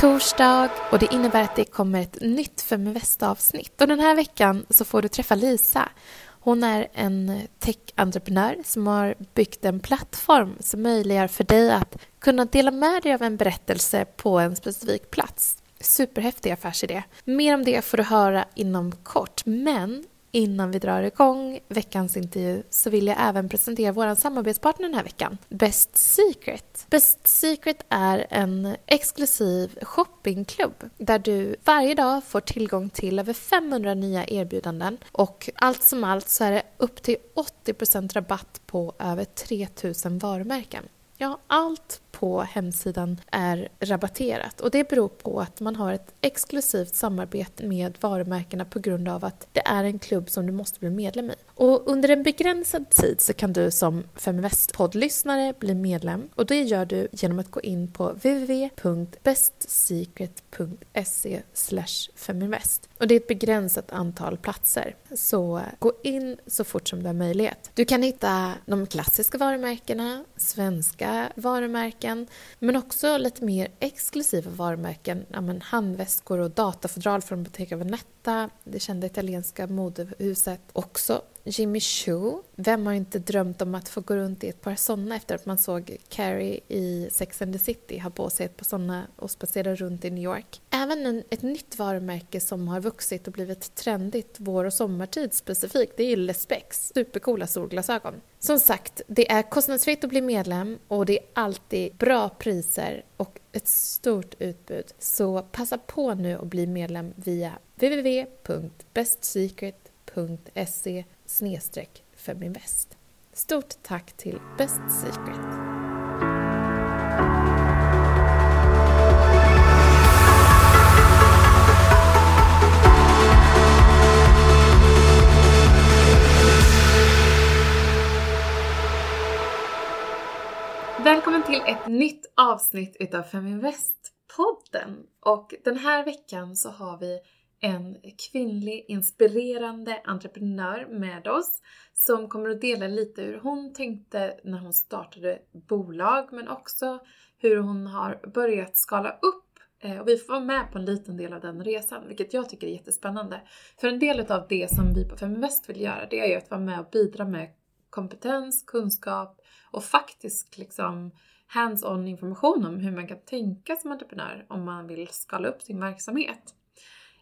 torsdag och det innebär att det kommer ett nytt Feminvest-avsnitt. Och den här veckan så får du träffa Lisa. Hon är en tech-entreprenör som har byggt en plattform som möjliggör för dig att kunna dela med dig av en berättelse på en specifik plats. Superhäftig affärsidé. Mer om det får du höra inom kort, men Innan vi drar igång veckans intervju så vill jag även presentera vår samarbetspartner den här veckan, Best Secret. Best Secret är en exklusiv shoppingklubb där du varje dag får tillgång till över 500 nya erbjudanden och allt som allt så är det upp till 80% rabatt på över 3000 varumärken. Ja, allt på hemsidan är rabatterat och det beror på att man har ett exklusivt samarbete med varumärkena på grund av att det är en klubb som du måste bli medlem i. Och under en begränsad tid så kan du som Feminvest poddlyssnare bli medlem och det gör du genom att gå in på www.bestsecret.se feminvest. Och det är ett begränsat antal platser, så gå in så fort som du har möjlighet. Du kan hitta de klassiska varumärkena, svenska varumärken varumärken men också lite mer exklusiva varumärken. Ja, men handväskor och datafodral från Bottega Veneta, det kända italienska modehuset. Också Jimmy Choo. Vem har inte drömt om att få gå runt i ett par såna efter att man såg Carrie i Sex and the City ha på sig ett par såna och spacera runt i New York. Även en, ett nytt varumärke som har vuxit och blivit trendigt vår och sommartid specifikt, det är ju Specs. Supercoola solglasögon. Som sagt, det är kostnadsfritt att bli medlem och det är alltid bra priser och ett stort utbud. Så passa på nu att bli medlem via www.bestsecret.se feminvest. Stort tack till Best Secret. Välkommen till ett nytt avsnitt utav Feminvest-podden. Och den här veckan så har vi en kvinnlig inspirerande entreprenör med oss som kommer att dela lite hur hon tänkte när hon startade bolag men också hur hon har börjat skala upp eh, och vi får vara med på en liten del av den resan, vilket jag tycker är jättespännande. För en del av det som vi på Feminvest vill göra, det är ju att vara med och bidra med kompetens, kunskap och faktiskt liksom hands-on information om hur man kan tänka som entreprenör om man vill skala upp sin verksamhet.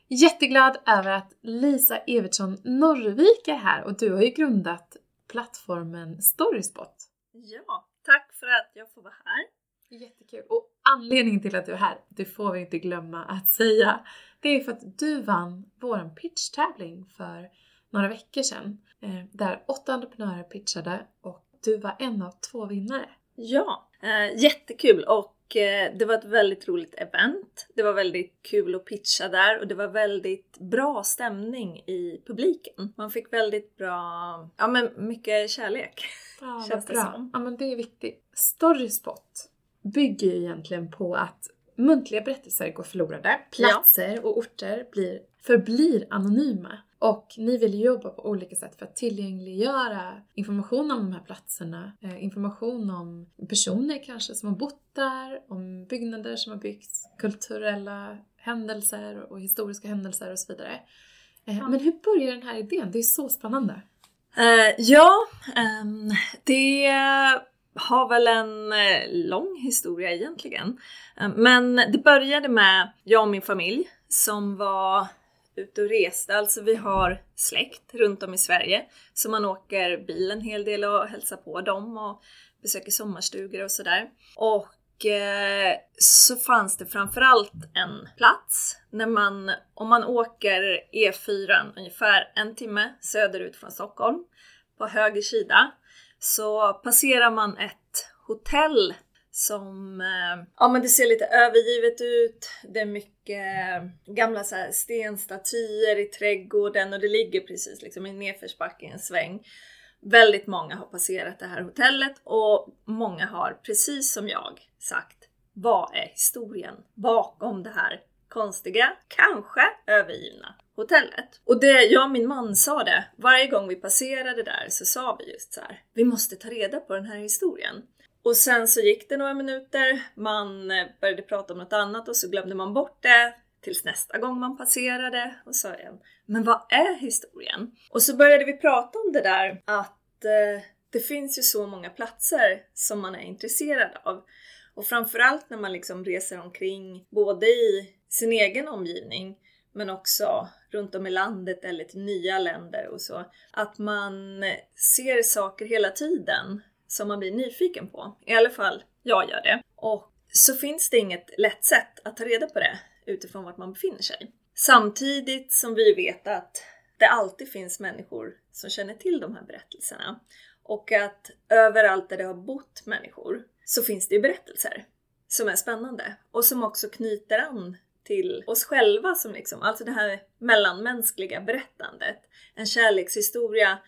Jätteglad över att Lisa Evertsson Norrvik är här och du har ju grundat plattformen Storyspot. Ja, tack för att jag får vara här. Jättekul. Och anledningen till att du är här, det får vi inte glömma att säga, det är för att du vann vår pitchtävling för några veckor sedan. Eh, där åtta entreprenörer pitchade och du var en av två vinnare. Ja, eh, jättekul och Eh, det var ett väldigt roligt event. Det var väldigt kul att pitcha där och det var väldigt bra stämning i publiken. Man fick väldigt bra, ja men mycket kärlek. Ja, vad bra. Ja men det är viktigt. Storyspot bygger ju egentligen på att muntliga berättelser går förlorade, platser och orter blir, förblir anonyma. Och ni vill jobba på olika sätt för att tillgängliggöra information om de här platserna. Eh, information om personer kanske som har bott där, om byggnader som har byggts, kulturella händelser och historiska händelser och så vidare. Eh, ja. Men hur börjar den här idén? Det är så spännande. Uh, ja, um, det har väl en lång historia egentligen. Uh, men det började med jag och min familj som var ute och reste. Alltså vi har släkt runt om i Sverige så man åker bil en hel del och hälsar på dem och besöker sommarstugor och sådär. Och eh, så fanns det framförallt en plats när man, om man åker E4 ungefär en timme söderut från Stockholm på höger sida så passerar man ett hotell som, eh, ja men det ser lite övergivet ut. Det är mycket eh, gamla så här stenstatyer i trädgården och det ligger precis liksom i nedförsbacke i en sväng. Väldigt många har passerat det här hotellet och många har precis som jag sagt, vad är historien bakom det här konstiga, kanske övergivna hotellet? Och det, jag och min man sa det, varje gång vi passerade där så sa vi just så här, vi måste ta reda på den här historien. Och sen så gick det några minuter, man eh, började prata om något annat och så glömde man bort det tills nästa gång man passerade och sa igen, men vad är historien? Och så började vi prata om det där att eh, det finns ju så många platser som man är intresserad av. Och framförallt när man liksom reser omkring, både i sin egen omgivning men också runt om i landet eller till nya länder och så. Att man eh, ser saker hela tiden som man blir nyfiken på. I alla fall, jag gör det. Och så finns det inget lätt sätt att ta reda på det utifrån vart man befinner sig. Samtidigt som vi vet att det alltid finns människor som känner till de här berättelserna. Och att överallt där det har bott människor så finns det ju berättelser som är spännande och som också knyter an till oss själva som liksom, alltså det här mellanmänskliga berättandet. En kärlekshistoria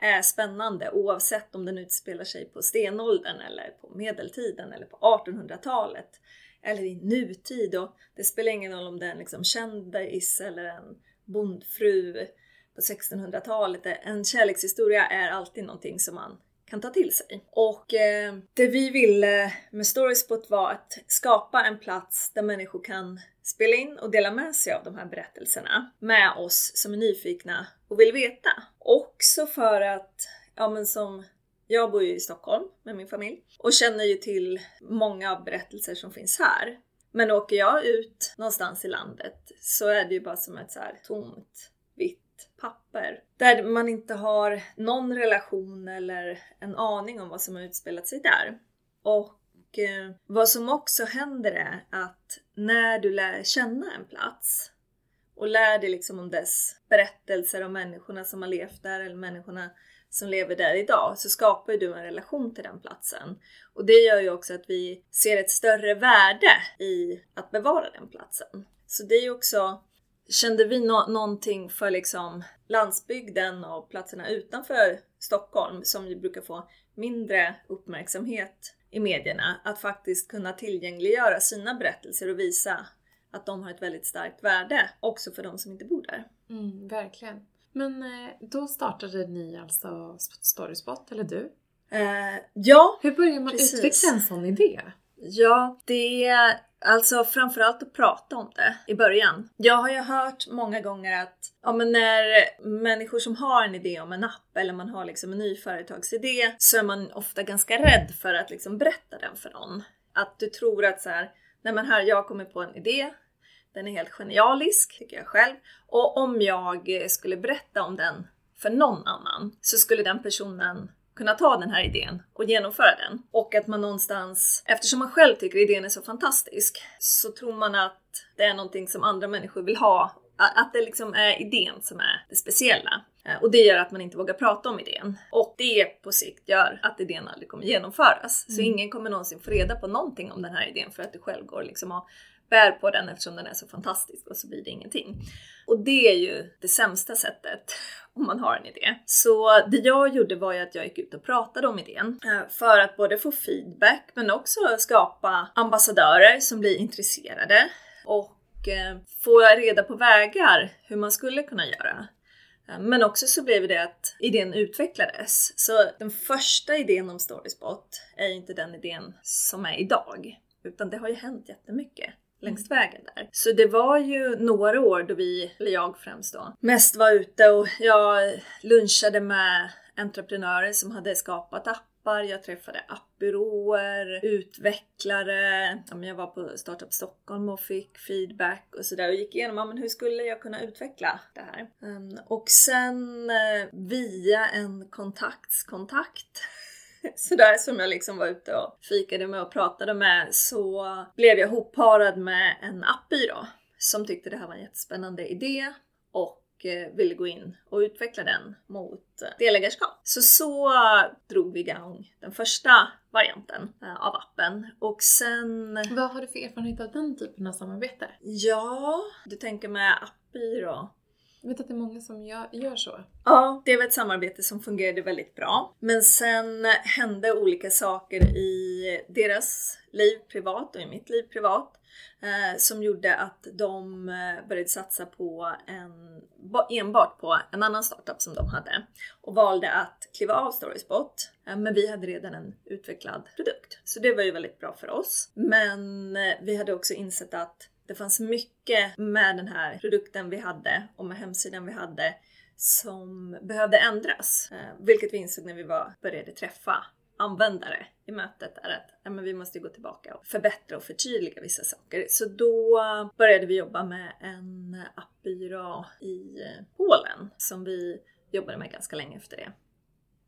är spännande oavsett om den utspelar sig på stenåldern eller på medeltiden eller på 1800-talet eller i nutid och det spelar ingen roll om det är en liksom kändis eller en bondfru på 1600-talet. En kärlekshistoria är alltid någonting som man kan ta till sig. Och eh, det vi ville med Storyspot var att skapa en plats där människor kan spela in och dela med sig av de här berättelserna med oss som är nyfikna och vill veta. Också för att, ja men som jag bor ju i Stockholm med min familj och känner ju till många av berättelser som finns här. Men åker jag ut någonstans i landet så är det ju bara som ett så här tomt, papper. Där man inte har någon relation eller en aning om vad som har utspelat sig där. Och eh, vad som också händer är att när du lär känna en plats och lär dig liksom om dess berättelser om människorna som har levt där eller människorna som lever där idag så skapar du en relation till den platsen. Och det gör ju också att vi ser ett större värde i att bevara den platsen. Så det är ju också Kände vi no någonting för liksom landsbygden och platserna utanför Stockholm som ju brukar få mindre uppmärksamhet i medierna, att faktiskt kunna tillgängliggöra sina berättelser och visa att de har ett väldigt starkt värde också för de som inte bor där. Mm, verkligen. Men eh, då startade ni alltså Storyspot, eller du? Eh, ja, Hur börjar man precis. utveckla en sån idé? Ja, det är alltså framförallt att prata om det i början. Jag har ju hört många gånger att ja, men när människor som har en idé om en app eller man har liksom en ny företagsidé så är man ofta ganska rädd för att liksom berätta den för någon. Att du tror att så här, nej men här, jag kommer på en idé, den är helt genialisk, tycker jag själv. Och om jag skulle berätta om den för någon annan så skulle den personen kunna ta den här idén och genomföra den. Och att man någonstans, eftersom man själv tycker idén är så fantastisk, så tror man att det är någonting som andra människor vill ha. Att det liksom är idén som är det speciella. Eh, och det gör att man inte vågar prata om idén. Och det på sikt gör att idén aldrig kommer genomföras. Så ingen kommer någonsin få reda på någonting om den här idén för att du själv går liksom och bär på den eftersom den är så fantastisk och så blir det ingenting. Och det är ju det sämsta sättet om man har en idé. Så det jag gjorde var ju att jag gick ut och pratade om idén eh, för att både få feedback men också skapa ambassadörer som blir intresserade och eh, få reda på vägar hur man skulle kunna göra. Eh, men också så blev det att idén utvecklades. Så den första idén om Storyspot är inte den idén som är idag. Utan det har ju hänt jättemycket längs vägen där. Så det var ju några år då vi, eller jag främst då, mest var ute och jag lunchade med entreprenörer som hade skapat appar, jag träffade appbyråer, utvecklare, ja, men jag var på Startup Stockholm och fick feedback och sådär och gick igenom, ja, men hur skulle jag kunna utveckla det här? Ehm, och sen eh, via en kontaktskontakt sådär som jag liksom var ute och fikade med och pratade med så blev jag hopparad med en appbyrå som tyckte det här var en jättespännande idé och eh, ville gå in och utveckla den mot eh, delägarskap. Så så drog vi igång den första varianten eh, av appen och sen... Vad har du för erfarenhet av den typen av samarbete? Ja, du tänker med appbyrå? Jag vet att det är många som gör, gör så. Ja, det var ett samarbete som fungerade väldigt bra. Men sen hände olika saker i deras liv privat och i mitt liv privat eh, som gjorde att de eh, började satsa på en, enbart på en annan startup som de hade och valde att kliva av Storyspot. Eh, men vi hade redan en utvecklad produkt, så det var ju väldigt bra för oss. Men eh, vi hade också insett att det fanns mycket med den här produkten vi hade och med hemsidan vi hade som behövde ändras. Eh, vilket vi insåg när vi var, började träffa användare i mötet är att ja, men vi måste gå tillbaka och förbättra och förtydliga vissa saker. Så då började vi jobba med en appbyrå i eh, Polen som vi jobbade med ganska länge efter det.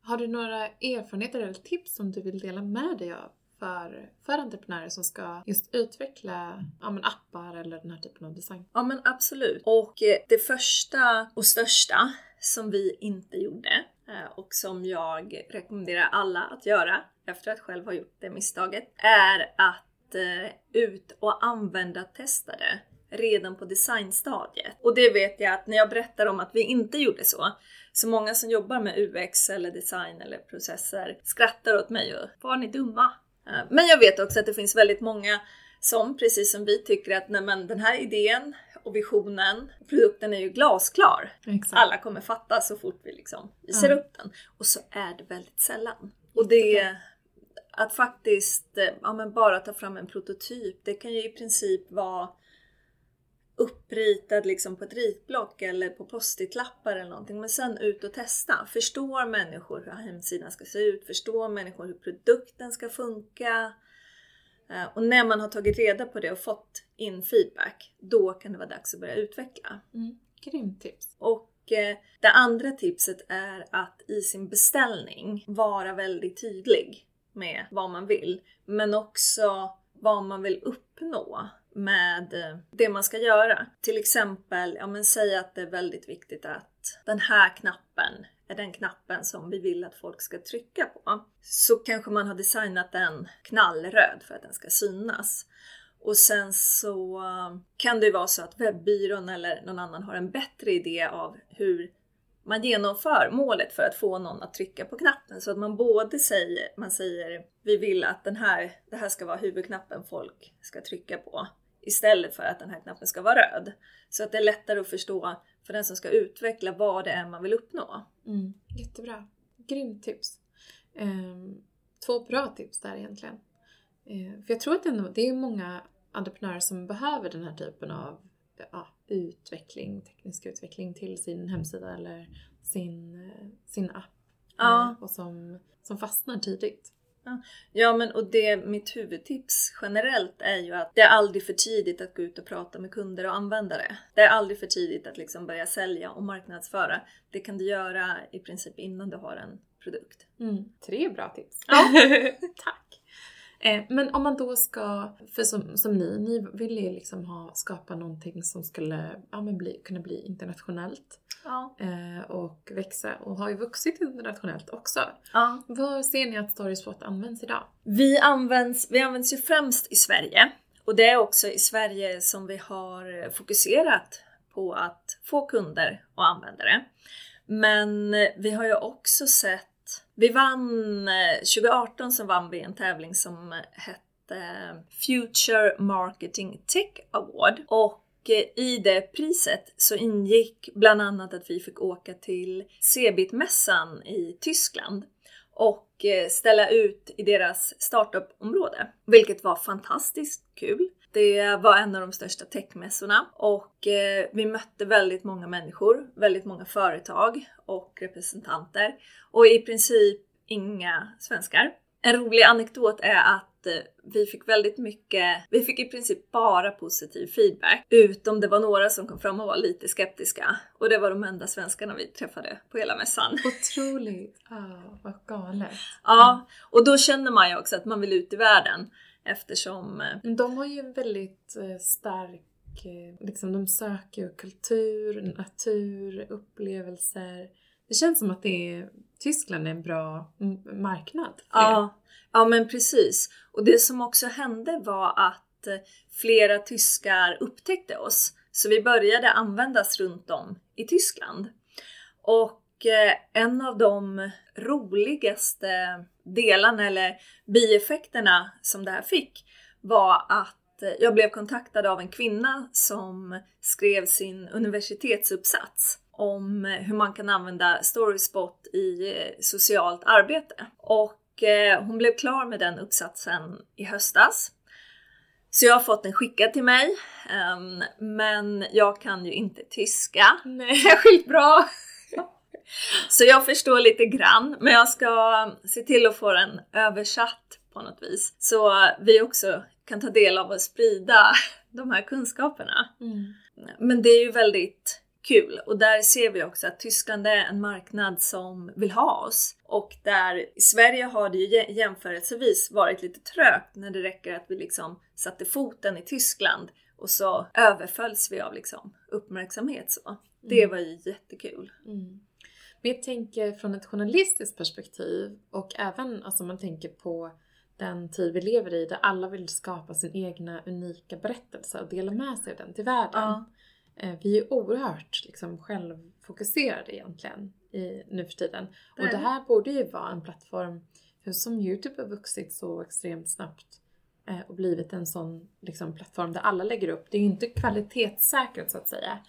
Har du några erfarenheter eller tips som du vill dela med dig av för, för entreprenörer som ska just utveckla ja, men appar eller den här typen av design? Ja men absolut. Och eh, det första och största som vi inte gjorde eh, och som jag rekommenderar alla att göra efter att själv ha gjort det misstaget är att eh, ut och använda testare redan på designstadiet. Och det vet jag att när jag berättar om att vi inte gjorde så, så många som jobbar med UX eller design eller processer skrattar åt mig och var ni dumma? Eh, men jag vet också att det finns väldigt många som precis som vi tycker att nej men, den här idén och visionen, produkten är ju glasklar. Exakt. Alla kommer fatta så fort vi liksom visar mm. upp den. Och så är det väldigt sällan. Och det att faktiskt eh, ja, bara ta fram en prototyp, det kan ju i princip vara uppritad liksom på ett ritblock eller på post-it-lappar eller någonting. Men sen ut och testa. Förstår människor hur hemsidan ska se ut? Förstår människor hur produkten ska funka? Eh, och när man har tagit reda på det och fått in feedback, då kan det vara dags att börja utveckla. Mm. Grymt tips! Och eh, det andra tipset är att i sin beställning vara väldigt tydlig med vad man vill, men också vad man vill uppnå med eh, det man ska göra. Till exempel, ja men säg att det är väldigt viktigt att den här knappen är den knappen som vi vill att folk ska trycka på. Så kanske man har designat den knallröd för att den ska synas. Och sen så eh, kan det ju vara så att webbyrån eller någon annan har en bättre idé av hur man genomför målet för att få någon att trycka på knappen. Så att man både säger, man säger vi vill att den här, det här ska vara huvudknappen folk ska trycka på istället för att den här knappen ska vara röd. Så att det är lättare att förstå för den som ska utveckla vad det är man vill uppnå. Mm. Jättebra. Grymt tips. Um, två bra tips där egentligen. Uh, för jag tror att ändå, det är många entreprenörer som behöver den här typen av ja, utveckling, teknisk utveckling till sin hemsida eller sin, sin app. Ja. Uh, och som, som fastnar tidigt. Ja men och det, mitt huvudtips generellt är ju att det är aldrig för tidigt att gå ut och prata med kunder och användare. Det är aldrig för tidigt att liksom börja sälja och marknadsföra. Det kan du göra i princip innan du har en produkt. Mm. Tre bra tips! Ja. Tack! Eh, men om man då ska, för som, som ni, ni vill ju liksom ha, skapa någonting som skulle ja, men bli, kunna bli internationellt. Ja. Eh, och växa och har ju vuxit internationellt också. Ja. Var ser ni att Storyspot används idag? Vi används, vi används ju främst i Sverige. Och det är också i Sverige som vi har fokuserat på att få kunder och användare. Men vi har ju också sett vi vann, 2018 så vann vi en tävling som hette Future Marketing Tech Award och i det priset så ingick bland annat att vi fick åka till Cebit-mässan i Tyskland och eh, ställa ut i deras startup-område, vilket var fantastiskt kul. Det var en av de största techmässorna och eh, vi mötte väldigt många människor, väldigt många företag och representanter och i princip inga svenskar. En rolig anekdot är att vi fick väldigt mycket, vi fick i princip bara positiv feedback. Utom det var några som kom fram och var lite skeptiska. Och det var de enda svenskarna vi träffade på hela mässan. Otroligt! Ah, vad galet. Ja, och då känner man ju också att man vill ut i världen. Eftersom... Eh, de har ju en väldigt eh, stark Liksom, de söker kultur, natur, upplevelser. Det känns som att det är, Tyskland är en bra marknad. Ja, ja, men precis. Och det som också hände var att eh, flera tyskar upptäckte oss. Så vi började användas runt om i Tyskland. Och eh, en av de roligaste delarna eller bieffekterna som det här fick var att eh, jag blev kontaktad av en kvinna som skrev sin universitetsuppsats om hur man kan använda Storyspot i eh, socialt arbete. Och hon blev klar med den uppsatsen i höstas. Så jag har fått den skickad till mig. Um, men jag kan ju inte tyska Nej. särskilt bra. Så jag förstår lite grann, men jag ska se till att få den översatt på något vis. Så vi också kan ta del av och sprida de här kunskaperna. Mm. Men det är ju väldigt kul och där ser vi också att Tyskland är en marknad som vill ha oss och där i Sverige har det ju jämförelsevis varit lite trögt när det räcker att vi liksom satte foten i Tyskland och så överfölls vi av liksom uppmärksamhet så. Det mm. var ju jättekul. Mm. Men jag tänker från ett journalistiskt perspektiv och även alltså man tänker på den tid vi lever i där alla vill skapa sin egna unika berättelse och dela med sig av den till världen. Ja. Eh, vi är oerhört liksom, självfokuserade egentligen i, nu för tiden. Och det här borde ju vara en plattform, som Youtube har vuxit så extremt snabbt eh, och blivit en sån liksom, plattform där alla lägger upp. Det är ju inte kvalitetssäkrat så att säga.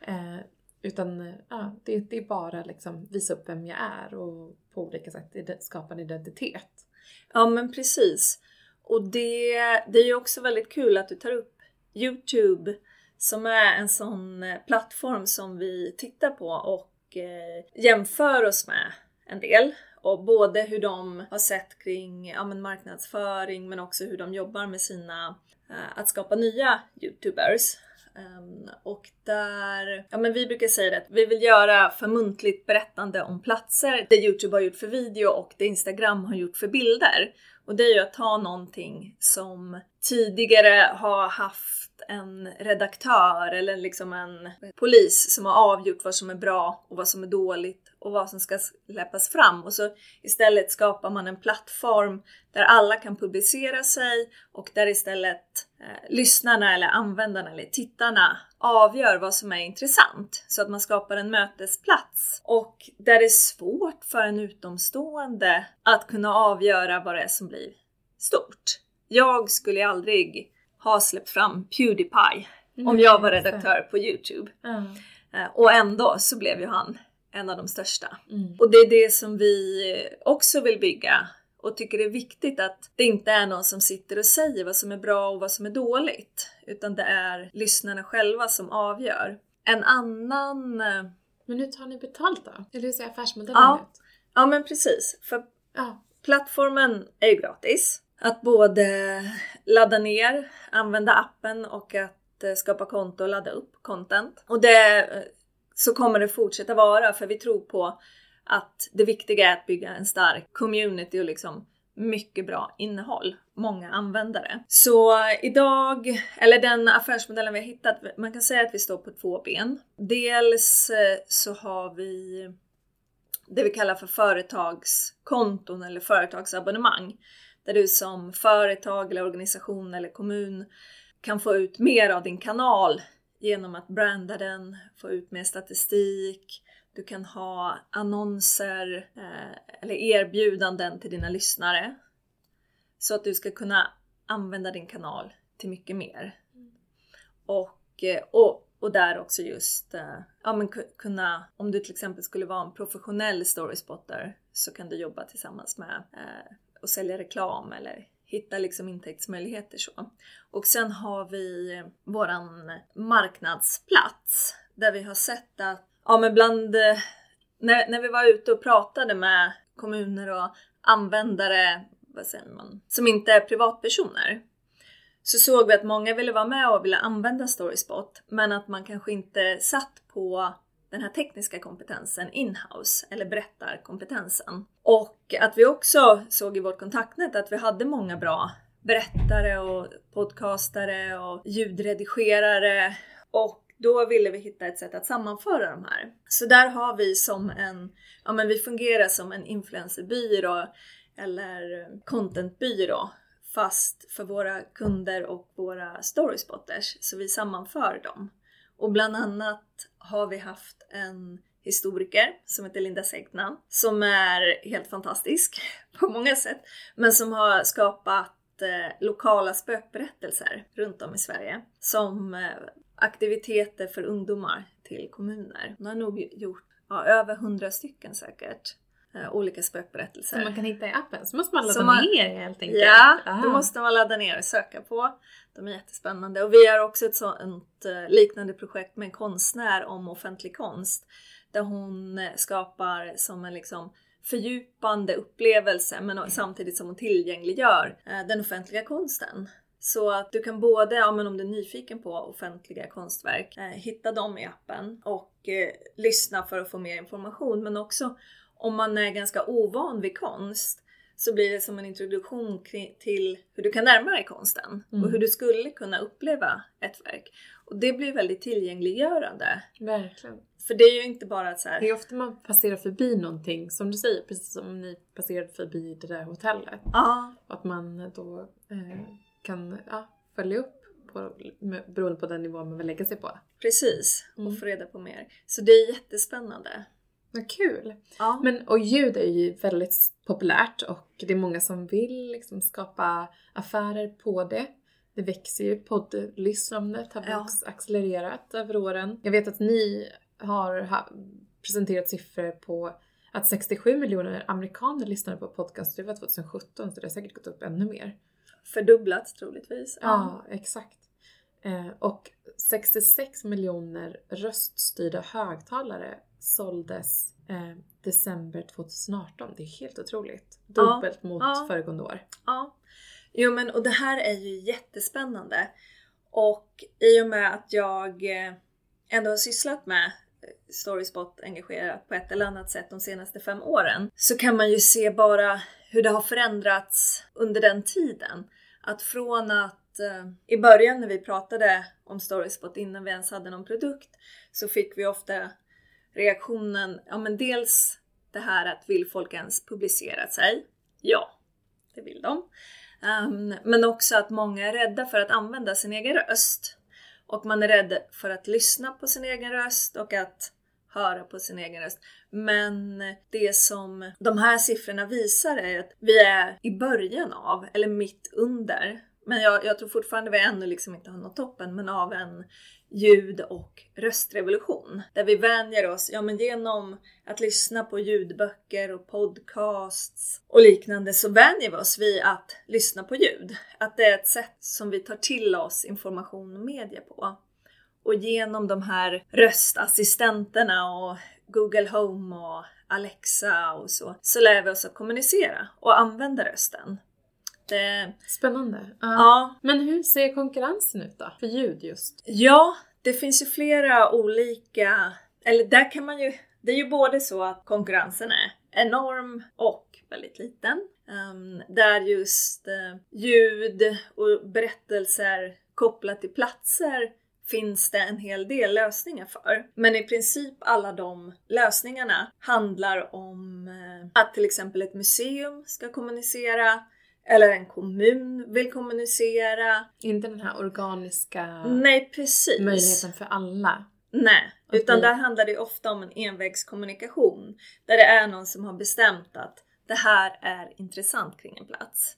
Eh, utan ja, det, det, är bara liksom visa upp vem jag är och på olika sätt skapa en identitet. Ja men precis. Och det, det är ju också väldigt kul att du tar upp Youtube som är en sån eh, plattform som vi tittar på och eh, jämför oss med en del. Och både hur de har sett kring ja, men marknadsföring men också hur de jobbar med sina, eh, att skapa nya Youtubers. Ehm, och där, ja men vi brukar säga det att vi vill göra för muntligt berättande om platser, det Youtube har gjort för video och det Instagram har gjort för bilder. Och det är ju att ta någonting som tidigare har haft en redaktör eller liksom en polis som har avgjort vad som är bra och vad som är dåligt och vad som ska släppas fram och så istället skapar man en plattform där alla kan publicera sig och där istället eh, lyssnarna eller användarna eller tittarna avgör vad som är intressant så att man skapar en mötesplats och där det är svårt för en utomstående att kunna avgöra vad det är som blir stort. Jag skulle aldrig ha släppt fram Pewdiepie mm. om jag var redaktör på Youtube. Mm. Och ändå så blev ju han en av de största. Mm. Och det är det som vi också vill bygga och tycker det är viktigt att det inte är någon som sitter och säger vad som är bra och vad som är dåligt. Utan det är lyssnarna själva som avgör. En annan... Eh, men hur tar ni betalt då? Eller hur ser affärsmodellen ja. ut? Ja men precis. För ja. plattformen är ju gratis att både ladda ner, använda appen och att eh, skapa konto och ladda upp content. Och det eh, så kommer det fortsätta vara för vi tror på att det viktiga är att bygga en stark community och liksom mycket bra innehåll, många användare. Så idag, eller den affärsmodellen vi har hittat, man kan säga att vi står på två ben. Dels eh, så har vi det vi kallar för företagskonton eller företagsabonnemang där du som företag eller organisation eller kommun kan få ut mer av din kanal genom att branda den, få ut mer statistik, du kan ha annonser eh, eller erbjudanden till dina lyssnare. Så att du ska kunna använda din kanal till mycket mer. Och, eh, och, och där också just eh, ja, men kunna, om du till exempel skulle vara en professionell storyspotter så kan du jobba tillsammans med eh, och sälja reklam eller hitta liksom intäktsmöjligheter så. Och sen har vi våran marknadsplats där vi har sett att, ja men bland, eh, när, när vi var ute och pratade med kommuner och användare, vad säger man, som inte är privatpersoner så såg vi att många ville vara med och ville använda Storyspot men att man kanske inte satt på den här tekniska kompetensen inhouse eller berättarkompetensen. Och att vi också såg i vårt kontaktnät att vi hade många bra berättare och podcastare och ljudredigerare och då ville vi hitta ett sätt att sammanföra de här. Så där har vi som en, ja men vi fungerar som en influencerbyrå eller contentbyrå fast för våra kunder och våra storyspotters så vi sammanför dem. Och bland annat har vi haft en historiker som heter Linda Segnan som är helt fantastisk på många sätt men som har skapat eh, lokala spökberättelser runt om i Sverige som eh, aktiviteter för ungdomar till kommuner. Hon har nog gjort ja, över hundra stycken säkert olika spökberättelser. Som man kan hitta i appen, så måste man ladda man- ner helt enkelt. Ja, Aha. då måste man ladda ner och söka på. De är jättespännande. Och vi har också ett sånt eh, liknande projekt med en konstnär om offentlig konst. Där hon eh, skapar som en liksom fördjupande upplevelse men samtidigt som hon tillgängliggör eh, den offentliga konsten. Så att du kan både, ja, men om du är nyfiken på offentliga konstverk, eh, hitta dem i appen och eh, lyssna för att få mer information. Men också om man är ganska ovan vid konst så blir det som en introduktion till hur du kan närma dig konsten Mm. och hur du skulle kunna uppleva ett verk. Och det blir väldigt tillgängliggörande. Verkligen. För det är ju inte bara att så här, Det är ofta man passerar förbi någonting, som du säger, precis som ni passerade förbi det där hotellet. ja, Att man då eh, kan ja, följa upp på, med, beroende på den nivå man vill lägga sig på. precis. Mm. Och få reda på mer. Så det är jättespännande. Vad kul! Ja. Men, och ljud är ju väldigt populärt och det är många som vill liksom skapa affärer på det. Det växer ju, poddlyssnandet har Ja. accelererat över åren. Jag vet att ni har ha, presenterat siffror på att 67 miljoner amerikaner lyssnade på podcast. Det var 2017 så det har säkert gått upp ännu mer. Fördubblats troligtvis. Ja, exakt. Eh, och 66 miljoner röststyrda högtalare såldes eh, december 2018. Det är helt otroligt. Ja, Dubbelt mot ja. föregående år. Ja. Jo men och det här är ju jättespännande. Och i och med att jag eh, ändå har sysslat med Storyspot engagerat på ett eller annat sätt de senaste fem åren så kan man ju se bara hur det har förändrats under den tiden. Att från att eh, i början när vi pratade om Storyspot innan vi ens hade någon produkt så fick vi ofta reaktionen, ja men dels det här att vill folk ens publicera sig? Ja, det vill de. Um, men också att många är rädda för att använda sin egen röst. Och man är rädd för att lyssna på sin egen röst och att höra på sin egen röst. Men det som de här siffrorna visar är att vi är i början av, eller mitt under, men jag, jag tror fortfarande vi ännu liksom inte har nått toppen, men av en ljud och röstrevolution. Där vi vänjer oss, ja men genom att lyssna på ljudböcker och podcasts och liknande så vänjer vi oss vid att lyssna på ljud. Att det är ett sätt som vi tar till oss information och media på. Och genom de här röstassistenterna och Google Home och Alexa och så, så lär vi oss att kommunicera och använda rösten. Det, Spännande. Ja. ja, Men hur ser konkurrensen ut då? För ljud just. Ja, det finns ju flera olika, eller där kan man ju, det är ju både så att konkurrensen är enorm och väldigt liten. Um, där just eh, ljud och berättelser kopplat till platser finns det en hel del lösningar för. Men i princip alla de lösningarna handlar om eh, att till exempel ett museum ska kommunicera eller en kommun vill kommunicera. Inte den här organiska Nej, precis. möjligheten för alla. Nej, Att utan där handlar det ofta om en envägskommunikation. Där det är någon som har bestämt att det här är intressant kring en plats.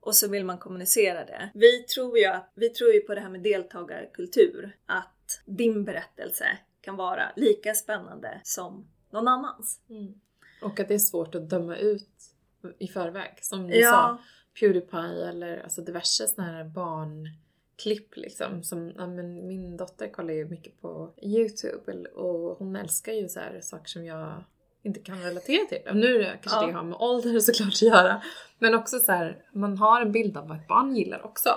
Och så vill man kommunicera det. Vi tror ju, att, vi tror ju på det här med deltagarkultur. Att din berättelse kan vara lika spännande som någon annans. Mm. Och att det är svårt att döma ut i förväg. Som ni Ja. sa, Pewdiepie eller alltså diverse såna här barnklipp liksom. Som, ja, men min dotter kollar ju mycket på YouTube och hon älskar ju så här saker som jag inte kan relatera till. Nu kanske Ja. det har med ålder såklart att göra. Men också så här, man har en bild av vad ett barn gillar också.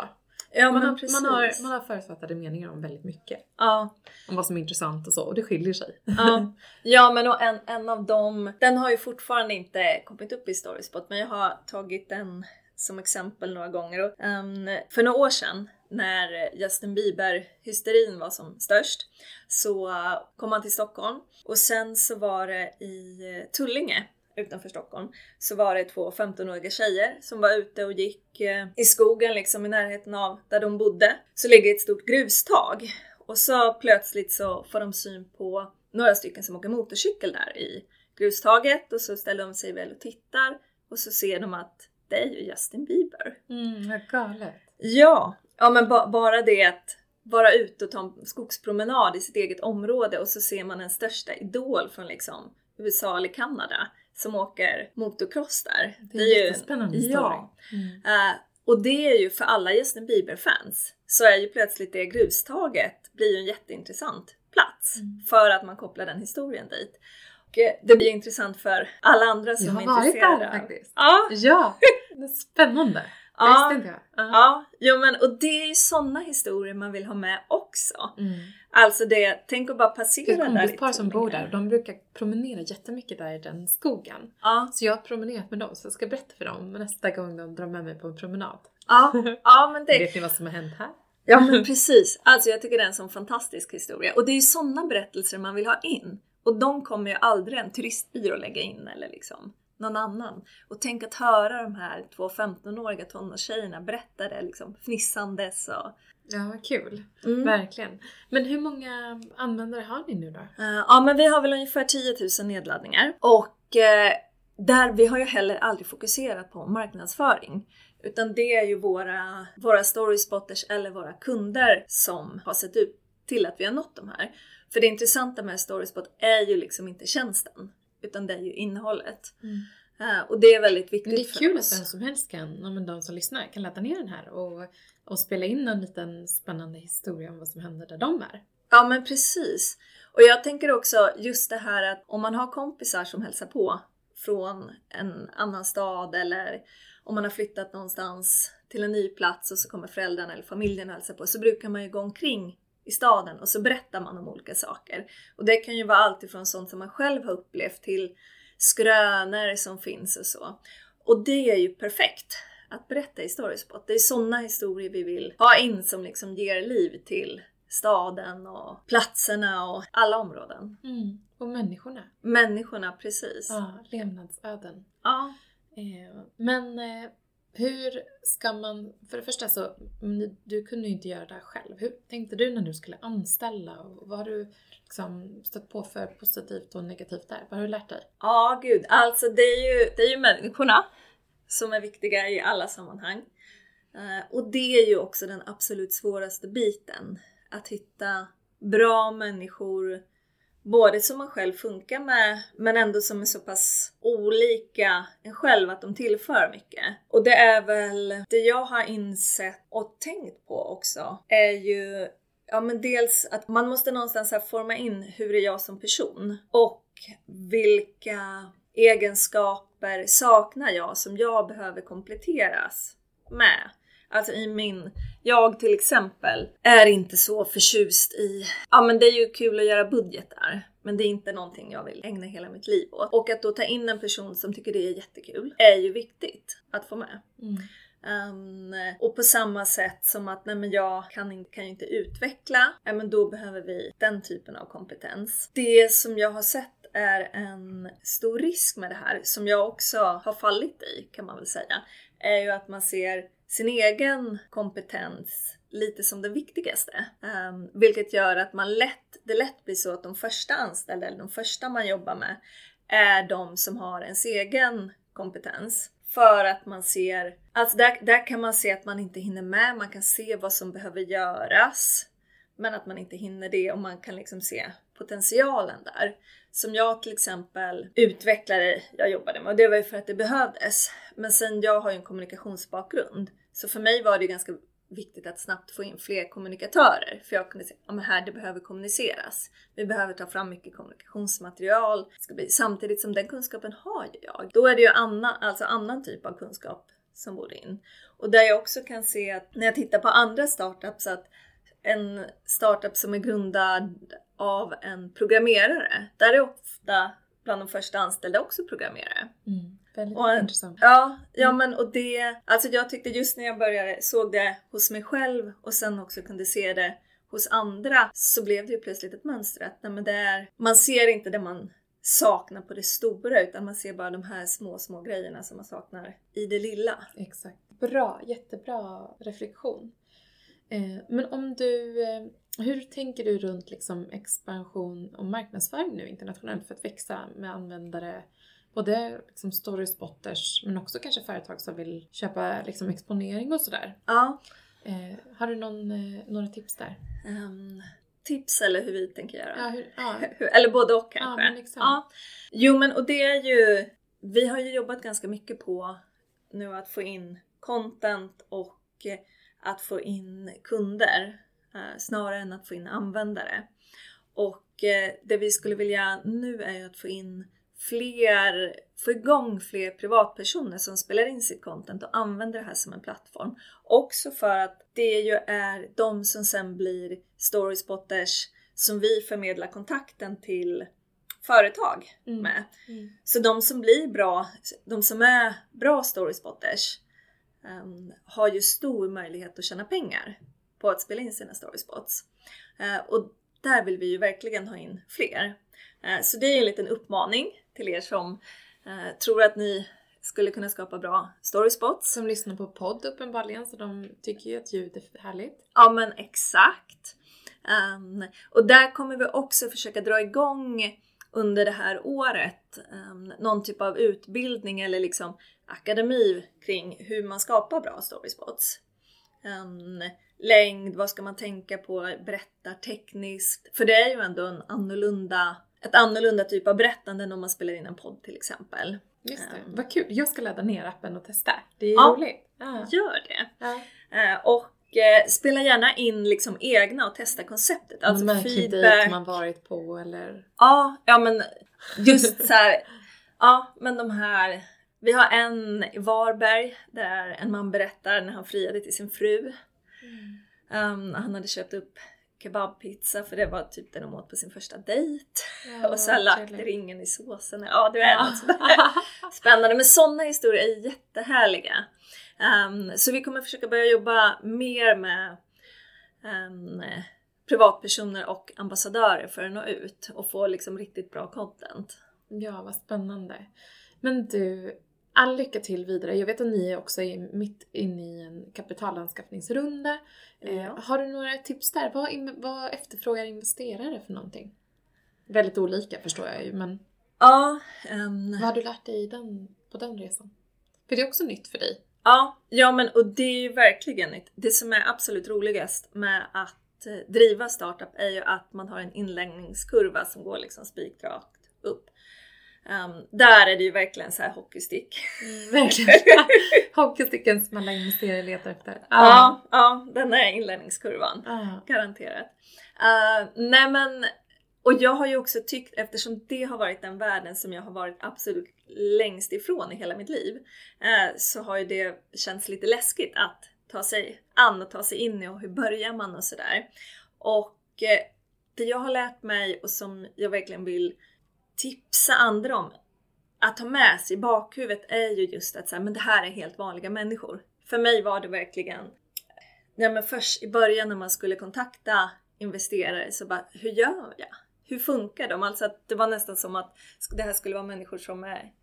Ja, Man har, precis. man, har, man har förutfattade meningar om väldigt mycket. Ja, Om vad som är intressant och så. Och det skiljer sig. Ja, ja men och en, en av dem, den har ju fortfarande inte kommit upp i Storyspot men jag har tagit den som exempel några gånger. Och, ehm, för några år sedan när Justin Bieber-hysterin var som störst så eh, kom han till Stockholm och sen så var det i eh, Tullinge utanför Stockholm så var det två 15-åriga tjejer som var ute och gick eh, i skogen liksom i närheten av där de bodde. Så ligger ett stort grustag och så plötsligt så får de syn på några stycken som åker motorcykel där i grustaget och så ställer de sig väl och tittar och så ser de att det är ju Justin Bieber. Mm, vad galet. Ja, ja men ba bara det att vara ute och ta en skogspromenad i sitt eget område och så ser man en största idol från liksom USA eller Kanada som åker motocross där. Det är, en jättespännande historia. Ja. Mm. Uh, och det är ju för alla Justin Bieber-fans så är ju plötsligt det grustaget blir ju en jätteintressant plats mm. för att man kopplar den historien dit. Och eh, det blir intressant för alla andra som är intresserade. Jag har varit där faktiskt. Ja! ja. Det är spännande. Ja, inte jag. Uh. ja jo, men, och det är ju sådana historier man vill ha med också. Mm. Alltså det, tänk att bara passera där. Det är ett kompispar som bor där de brukar promenera jättemycket där i den skogen. Ja. Så jag har promenerat med dem så jag ska berätta för dem nästa gång de drar med mig på en promenad. Ja, ja men det... Vet ni vad som har hänt här? Ja men precis. Alltså jag tycker det är en sån fantastisk historia. Och det är ju sådana berättelser man vill ha in. Och de kommer ju aldrig en turistbyrå lägga in eller liksom någon annan. Och tänk att höra de här två 15-åriga tonårstjejerna berätta det liksom fnissandes och... Ja, vad kul. Mm. Verkligen. Men hur många användare har ni nu då? Uh, ja, men vi har väl ungefär 10 000 nedladdningar. Och uh, där, vi har ju heller aldrig fokuserat på marknadsföring. Utan det är ju våra, våra storyspotters eller våra kunder som har sett ut till att vi har nått de här. För det intressanta med Storyspot är ju liksom inte tjänsten utan det är ju innehållet. Mm. Uh, och det är väldigt viktigt men Det är kul att vem som helst kan, men de som lyssnar, kan ladda ner den här och, och spela in en liten spännande historia om vad som händer där de är. Ja men precis. Och jag tänker också just det här att om man har kompisar som hälsar på från en annan stad eller om man har flyttat någonstans till en ny plats och så kommer föräldrarna eller familjen och hälsar på så brukar man ju gå omkring i staden och så berättar man om olika saker. Och det kan ju vara allt ifrån sånt som man själv har upplevt till skrönor som finns och så. Och det är ju perfekt att berätta i Storyspot. Det är sådana historier vi vill ha in som liksom ger liv till staden och platserna och alla områden. Mm. Och människorna. Människorna, precis. Ja, levnadsöden. Ja. Eh, men eh, hur ska man, för det första så, du kunde ju inte göra det här själv. Hur tänkte du när du skulle anställa? Vad har du liksom stött på för positivt och negativt där? Vad har du lärt dig? Ja, gud. Alltså det är ju, det är ju människorna som är viktiga i alla sammanhang. Eh, och det är ju också den absolut svåraste biten. Att hitta bra människor både som man själv funkar med men ändå som är så pass olika en själv att de tillför mycket. Och det är väl det jag har insett och tänkt på också är ju Ja men dels att man måste någonstans här forma in hur är jag som person och vilka egenskaper saknar jag som jag behöver kompletteras med. Alltså i min, jag till exempel är inte så förtjust i, ja men det är ju kul att göra budgetar. Men det är inte någonting jag vill ägna hela mitt liv åt. Och att då ta in en person som tycker det är jättekul är ju viktigt att få med. Mm. Um, och på samma sätt som att nej men jag kan, kan ju inte utveckla, ja, men då behöver vi den typen av kompetens. Det som jag har sett är en stor risk med det här, som jag också har fallit i kan man väl säga, är ju att man ser sin egen kompetens lite som det viktigaste. Um, vilket gör att man lätt, det lätt blir så att de första anställda, eller de första man jobbar med, är de som har ens egen kompetens. För att man ser, alltså där, där kan man se att man inte hinner med, man kan se vad som behöver göras. Men att man inte hinner det och man kan liksom se potentialen där. Som jag till exempel utvecklare jag jobbade med och det var ju för att det behövdes. Men sen jag har ju en kommunikationsbakgrund så för mig var det ganska viktigt att snabbt få in fler kommunikatörer. För jag kunde se att här det behöver kommuniceras. Vi behöver ta fram mycket kommunikationsmaterial. Ska bli, samtidigt som den kunskapen har ju jag. Då är det ju annan, alltså annan typ av kunskap som borde in. Och där jag också kan se att när jag tittar på andra startups att en startup som är grundad av en programmerare, där är ofta bland de första anställda också programmerare. Mm. Väldigt och, intressant. Ja, ja mm. men och det, alltså jag tyckte just när jag började, såg det hos mig själv och sen också kunde se det hos andra så blev det ju plötsligt ett mönster att nej, men det är, man ser inte det man saknar på det stora utan man ser bara de här små, små grejerna som man saknar i det lilla. Exakt. Bra, jättebra reflektion. Eh, men om du, eh, Hur tänker du runt liksom expansion och marknadsföring nu internationellt för att växa med användare? Både liksom storyspotters men också kanske företag som vill köpa liksom exponering och sådär. Ja. Eh, har du någon, eh, några tips där? Um, tips eller hur vi tänker göra? Ja, hur, ja. Eller både och ja kanske. men liksom. Ja. Jo men och det är ju, vi har ju jobbat ganska mycket på nu att få in content och eh, att få in kunder eh, snarare än att få in användare. Och eh, det vi skulle vilja nu är ju att få in fler, få igång fler privatpersoner som spelar in sitt content och använder det här som en plattform. Också för att det ju är de som sen blir storyspotters som vi förmedlar kontakten till företag Mm. med. Mm. Så de som blir bra, de som är bra storyspotters um, har ju stor möjlighet att tjäna pengar på att spela in sina storyspots. Uh, och där vill vi ju verkligen ha in fler. Uh, så det är en liten uppmaning till er som uh, tror att ni skulle kunna skapa bra storyspots. Som lyssnar på podd uppenbarligen så de tycker ju att ljud är härligt. Ja men exakt. Um, och där kommer vi också försöka dra igång under det här året um, någon typ av utbildning eller liksom akademi kring hur man skapar bra storyspots. Um, längd, vad ska man tänka på, berättar tekniskt. För det är ju ändå en annorlunda, ett annorlunda typ av berättande än om man spelar in en podd till exempel. Just det, Ehm. vad kul. Jag ska ladda ner appen och testa. Det är Ja. roligt. Ja. Gör det! Ja. Eh, och eh, spela gärna in liksom egna och testa konceptet. Alltså man feedback. man varit på eller... Ja, ja men just så här. Ja, men de här. Vi har en i Varberg där en man berättar när han friade till sin fru. Um, han hade köpt upp kebabpizza för det var typ det de åt på sin första dejt. Ja, och så lagt ringen i såsen. Ja, du vet. Ja. något. Spännande, men sådana historier är jättehärliga. Um, så vi kommer försöka börja jobba mer med um, privatpersoner och ambassadörer för att nå ut och få liksom riktigt bra content. Ja, vad spännande. Men du, all lycka till vidare. Jag vet att ni också är mitt inne i en kapitalanskaffningsrunda. Eh, Ja. har du några tips där? Vad, vad efterfrågar investerare för någonting? Väldigt olika förstår jag ju, men Ja, ehm, vad har du lärt dig den, på den resan? För det är också nytt för dig. ja, ja men och det är ju verkligen nytt. Det som är absolut roligast med att eh, driva startup är ju att man har en inläggningskurva som går liksom spikrakt upp. Ehm, där är det ju verkligen så här hockeystick. verkligen. Hockeysticken som alla investerare letar efter. Ja, ja, den är inlärningskurvan. Garanterat. Uh, nej men, och jag har ju också tyckt, eftersom det har varit den världen som jag har varit absolut längst ifrån i hela mitt liv, eh, så har ju det känts lite läskigt att ta sig an och ta sig in i och hur börjar man och sådär. Och eh, det jag har lärt mig och som jag verkligen vill tipsa andra om att ha med sig i bakhuvudet är ju just att så här, men det här är helt vanliga människor. För mig var det verkligen, ja men först i början när man skulle kontakta investerare så bara, hur gör jag? Hur funkar de? Alltså att det var nästan som att det här skulle vara människor som är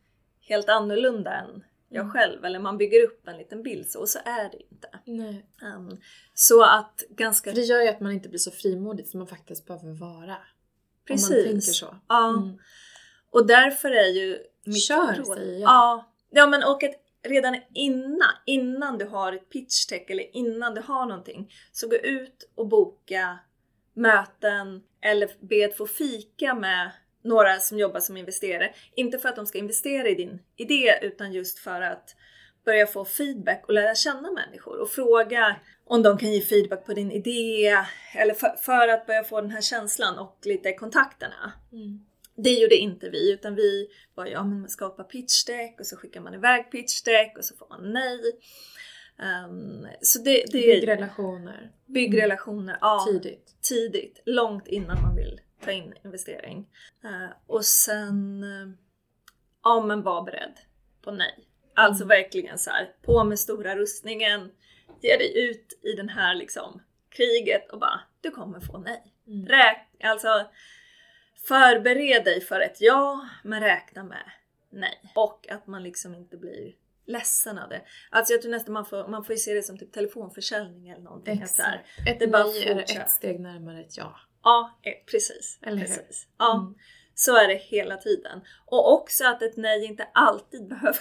helt annorlunda än jag Mm. själv. Eller man bygger upp en liten bild så, och så är det inte. Nej. Um, så att ganska... För det gör ju att man inte blir så frimodig som man faktiskt behöver vara. Precis. Om man tänker så. Ja. Mm. Och därför är ju mitt Kör, råd... säger jag. Ja. ja, men och att redan innan, innan du har ett pitch deck eller innan du har någonting, så gå ut och boka möten eller be att få fika med några som jobbar som investerare. Inte för att de ska investera i din idé utan just för att börja få feedback och lära känna människor och fråga om de kan ge feedback på din idé eller för, för att börja få den här känslan och lite kontakterna. Mm. Det gjorde inte vi utan vi bara ja men man skapar pitchdeck och så skickar man iväg pitchdeck och så får man nej. Ehm, så det, det Bygg är relationer. bygg relationer ja, Tidigt. tidigt, långt innan man vill ta in investering. Eh, och sen, eh, ja men var beredd på nej. Alltså Mm. verkligen så här, på med stora rustningen, ge dig ut i den här liksom kriget och bara, du kommer få nej. Mm. Räk, alltså förbered dig för ett ja, men räkna med nej. Och att man liksom inte blir ledsen av det. Alltså jag tror nästan man får, man får ju se det som typ telefonförsäljning eller någonting. Här, Ett det bara nej är ett steg närmare ett ja. Ja, eh, precis. Eller hur? precis. Ja, Mm. så är det hela tiden. Och också att ett nej inte alltid behöver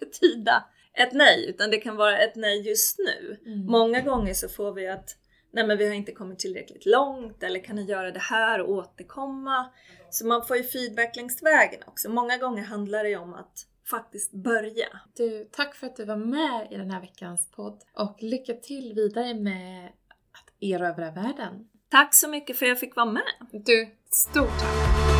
betyda ett nej, utan det kan vara ett nej just nu. Mm. Många gånger så får vi att nej men vi har inte kommit tillräckligt långt eller kan ni göra det här och återkomma? Så man får ju feedback längs vägen också. Många gånger handlar det ju om att faktiskt börja. Du, tack för att du var med i den här veckans podd och lycka till vidare med att erövra världen. Tack så mycket för att jag fick vara med! Du, stort tack!